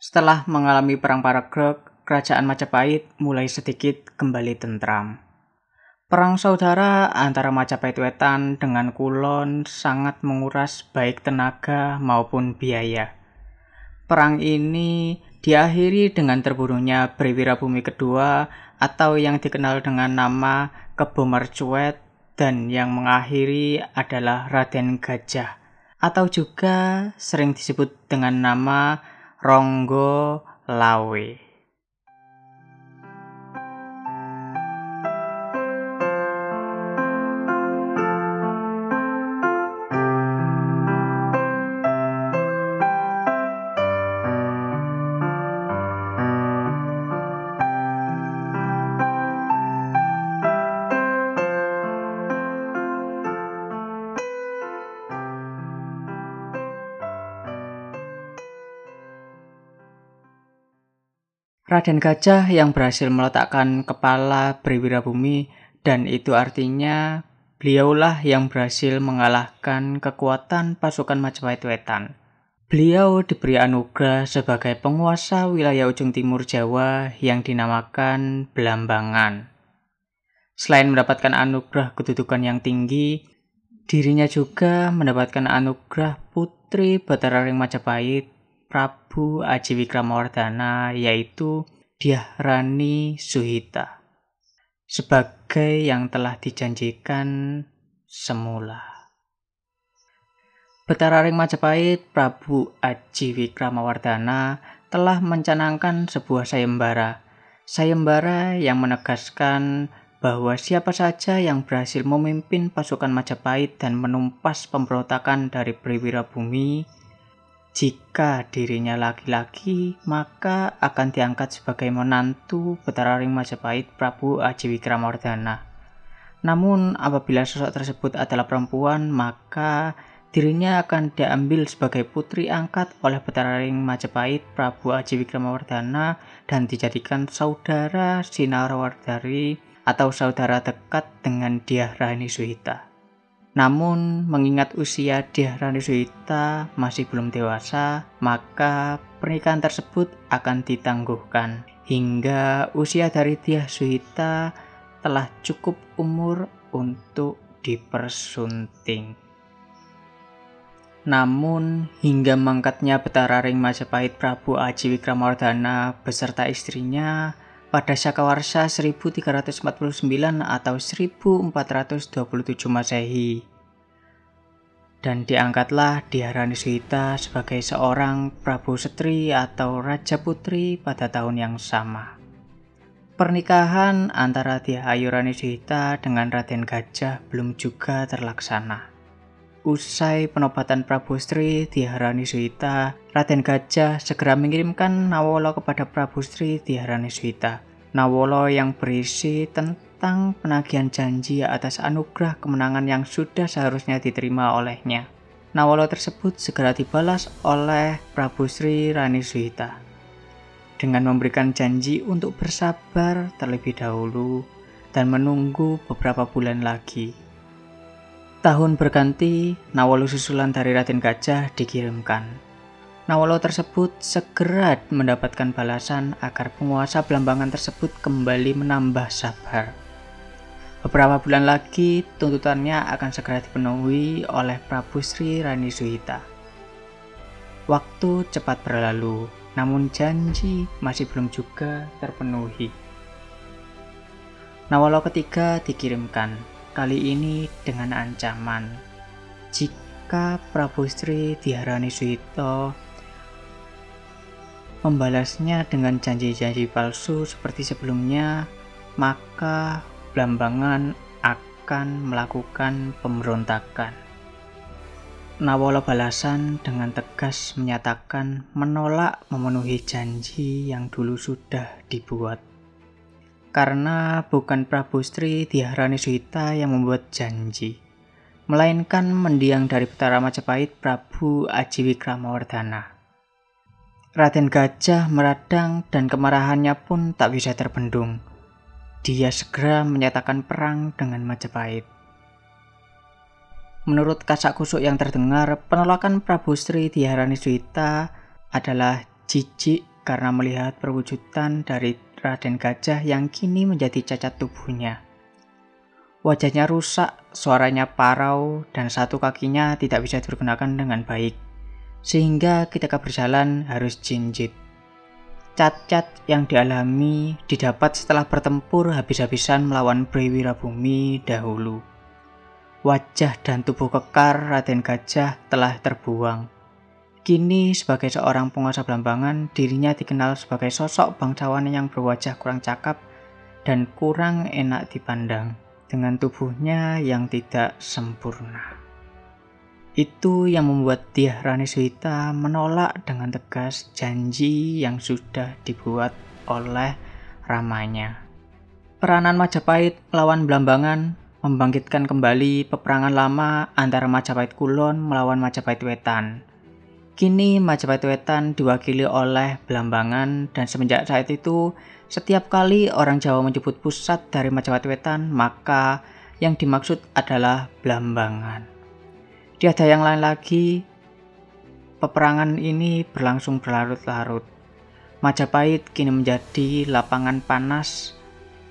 Setelah mengalami perang Paragreg, kerajaan Majapahit mulai sedikit kembali tentram. Perang saudara antara Majapahit Wetan dengan Kulon sangat menguras baik tenaga maupun biaya. Perang ini diakhiri dengan terbunuhnya Brewira Bumi kedua atau yang dikenal dengan nama Kebo Mercuet dan yang mengakhiri adalah Raden Gajah atau juga sering disebut dengan nama Ronggo Lawe. Raden Gajah yang berhasil meletakkan kepala Briwira Bumi dan itu artinya beliaulah yang berhasil mengalahkan kekuatan pasukan Majapahit Wetan. Beliau diberi anugerah sebagai penguasa wilayah ujung timur Jawa yang dinamakan Belambangan. Selain mendapatkan anugerah kedudukan yang tinggi, dirinya juga mendapatkan anugerah Putri Batara Ring Majapahit Prabu Aji Wikramawardhana yaitu Diah Rani Suhita sebagai yang telah dijanjikan semula. Betara Ring Majapahit Prabu Aji Wikramawardhana telah mencanangkan sebuah sayembara. Sayembara yang menegaskan bahwa siapa saja yang berhasil memimpin pasukan Majapahit dan menumpas pemberontakan dari Priwira Bumi jika dirinya laki-laki, maka akan diangkat sebagai menantu Betara Ring Majapahit Prabu Aji Wikramardana. Namun, apabila sosok tersebut adalah perempuan, maka dirinya akan diambil sebagai putri angkat oleh Betara Ring Majapahit Prabu Aji Wikramardana dan dijadikan saudara Sinarawardari atau saudara dekat dengan Diah Rani Suhita. Namun, mengingat usia Diarani Suhita masih belum dewasa, maka pernikahan tersebut akan ditangguhkan hingga usia dari Diah Suhita telah cukup umur untuk dipersunting. Namun, hingga mangkatnya Betara Ring Majapahit Prabu Aji Wikramardana beserta istrinya pada Syakawarsa 1349 atau 1427 Masehi. Dan diangkatlah Diharani Suhita sebagai seorang Prabu Setri atau Raja Putri pada tahun yang sama. Pernikahan antara Ayurani Suhita dengan Raden Gajah belum juga terlaksana. Usai penobatan Prabu Sri Diharani Suhita, Raden Gajah segera mengirimkan Nawolo kepada Prabu Sri Diharani Suhita. Nawolo yang berisi tentang penagihan janji atas anugerah kemenangan yang sudah seharusnya diterima olehnya. Nawalo tersebut segera dibalas oleh Prabu Sri Rani Suhita dengan memberikan janji untuk bersabar terlebih dahulu dan menunggu beberapa bulan lagi. Tahun berganti, Nawalo susulan dari Raden Gajah dikirimkan. Nawalo tersebut segera mendapatkan balasan agar penguasa Belambangan tersebut kembali menambah sabar. Beberapa bulan lagi, tuntutannya akan segera dipenuhi oleh Prabu Sri Rani Suhita. Waktu cepat berlalu, namun janji masih belum juga terpenuhi. Nawalo ketiga dikirimkan, kali ini dengan ancaman. Jika Prabu Sri Diharani Suhito membalasnya dengan janji-janji palsu seperti sebelumnya, maka Blambangan akan melakukan pemberontakan. Nawala balasan dengan tegas menyatakan menolak memenuhi janji yang dulu sudah dibuat. Karena bukan Prabu Sri Diharani Suhita yang membuat janji, melainkan mendiang dari Betara Majapahit Prabu Aji Wikramawardhana. Raden Gajah meradang dan kemarahannya pun tak bisa terbendung dia segera menyatakan perang dengan Majapahit. Menurut kasak kusuk yang terdengar, penolakan Prabu Sri Diharani Suhita adalah jijik karena melihat perwujudan dari Raden Gajah yang kini menjadi cacat tubuhnya. Wajahnya rusak, suaranya parau, dan satu kakinya tidak bisa digunakan dengan baik, sehingga ketika berjalan harus jinjit. Cacat yang dialami didapat setelah bertempur habis-habisan melawan Wirabumi dahulu. Wajah dan tubuh kekar Raden Gajah telah terbuang. Kini sebagai seorang penguasa Belambangan, dirinya dikenal sebagai sosok bangsawan yang berwajah kurang cakap dan kurang enak dipandang dengan tubuhnya yang tidak sempurna. Itu yang membuat Diah Rani Suita menolak dengan tegas janji yang sudah dibuat oleh ramanya. Peranan Majapahit melawan Blambangan membangkitkan kembali peperangan lama antara Majapahit Kulon melawan Majapahit Wetan. Kini Majapahit Wetan diwakili oleh Blambangan dan semenjak saat itu setiap kali orang Jawa menyebut pusat dari Majapahit Wetan, maka yang dimaksud adalah Blambangan. Tiada yang lain lagi, peperangan ini berlangsung berlarut-larut. Majapahit kini menjadi lapangan panas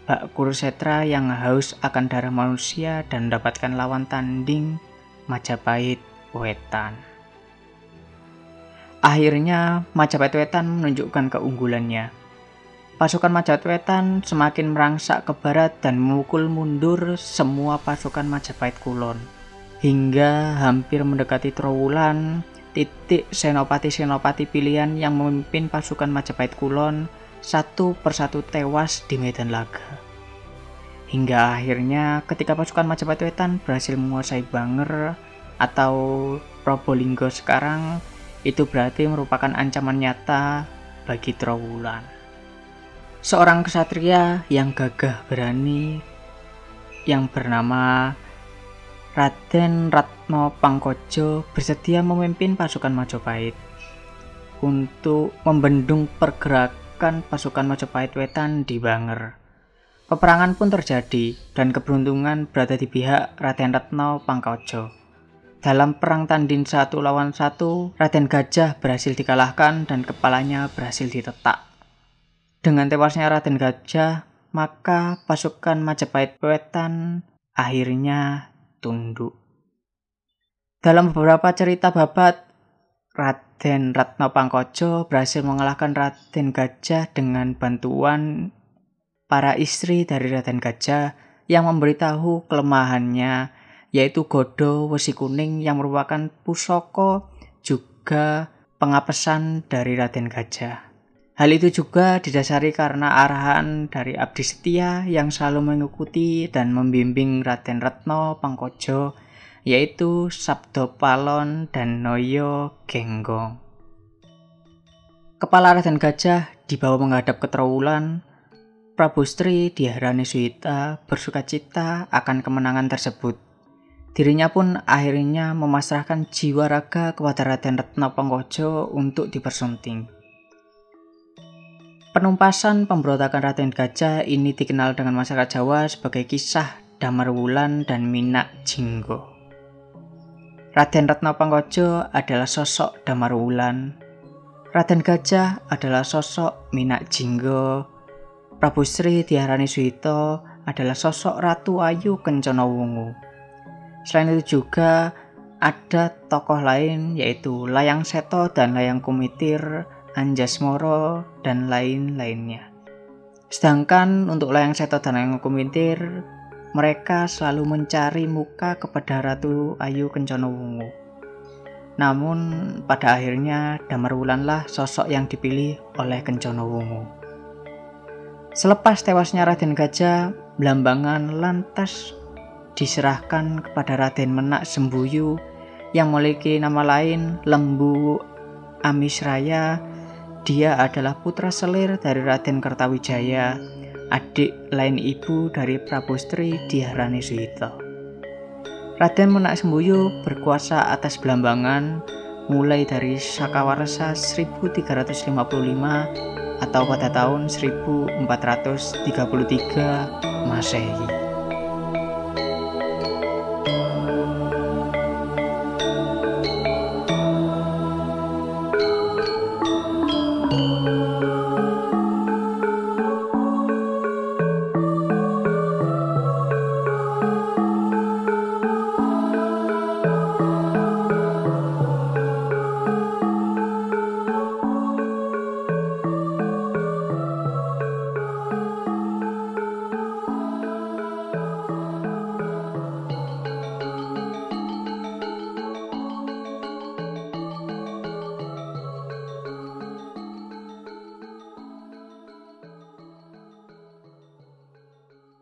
bak Kurusetra yang haus akan darah manusia dan mendapatkan lawan tanding Majapahit Wetan. Akhirnya Majapahit Wetan menunjukkan keunggulannya Pasukan Majapahit Wetan semakin merangsak ke barat dan memukul mundur semua pasukan Majapahit Kulon. Hingga hampir mendekati Trowulan, titik senopati-senopati pilihan yang memimpin pasukan Majapahit Kulon satu persatu tewas di medan laga. Hingga akhirnya ketika pasukan Majapahit Wetan berhasil menguasai Banger atau Probolinggo sekarang, itu berarti merupakan ancaman nyata bagi Trowulan seorang kesatria yang gagah berani yang bernama Raden Ratno Pangkojo bersedia memimpin pasukan Majapahit untuk membendung pergerakan pasukan Majapahit Wetan di Banger. Peperangan pun terjadi dan keberuntungan berada di pihak Raden Ratno Pangkojo. Dalam perang tanding satu lawan satu, Raden Gajah berhasil dikalahkan dan kepalanya berhasil ditetak. Dengan tewasnya Raden Gajah, maka pasukan Majapahit Wetan akhirnya tunduk. Dalam beberapa cerita babat, Raden Ratno Pangkojo berhasil mengalahkan Raden Gajah dengan bantuan para istri dari Raden Gajah yang memberitahu kelemahannya yaitu Godo Wesi Kuning yang merupakan pusoko juga pengapesan dari Raden Gajah. Hal itu juga didasari karena arahan dari abdi setia yang selalu mengikuti dan membimbing Raden Retno Pangkojo, yaitu Sabdo Palon dan Noyo Genggong. Kepala Raden Gajah dibawa menghadap ke Trowulan, Prabu Sri Diharani Suhita bersuka cita akan kemenangan tersebut. Dirinya pun akhirnya memasrahkan jiwa raga kepada Raden Retno Pangkojo untuk dipersunting. Penumpasan pemberontakan Raden Gajah ini dikenal dengan masyarakat Jawa sebagai kisah Damar Wulan dan Minak Jinggo. Raden Ratna Pangkojo adalah sosok Damar Wulan. Raden Gajah adalah sosok Minak Jinggo. Prabu Sri Diarani Suito adalah sosok Ratu Ayu Kencana Wungu. Selain itu juga ada tokoh lain yaitu Layang Seto dan Layang Kumitir Anjasmoro, dan lain-lainnya. Sedangkan untuk layang seto dan layang kumintir, mereka selalu mencari muka kepada Ratu Ayu Kencana Wungu. Namun pada akhirnya Damar Wulanlah sosok yang dipilih oleh Kencana Wungu. Selepas tewasnya Raden Gajah, Blambangan lantas diserahkan kepada Raden Menak Sembuyu yang memiliki nama lain Lembu Amisraya dia adalah putra selir dari Raden Kertawijaya, adik lain ibu dari Prabu Sri Diharani Suhito. Raden Menak Sembuyu berkuasa atas Belambangan mulai dari Sakawarsa 1355 atau pada tahun 1433 Masehi.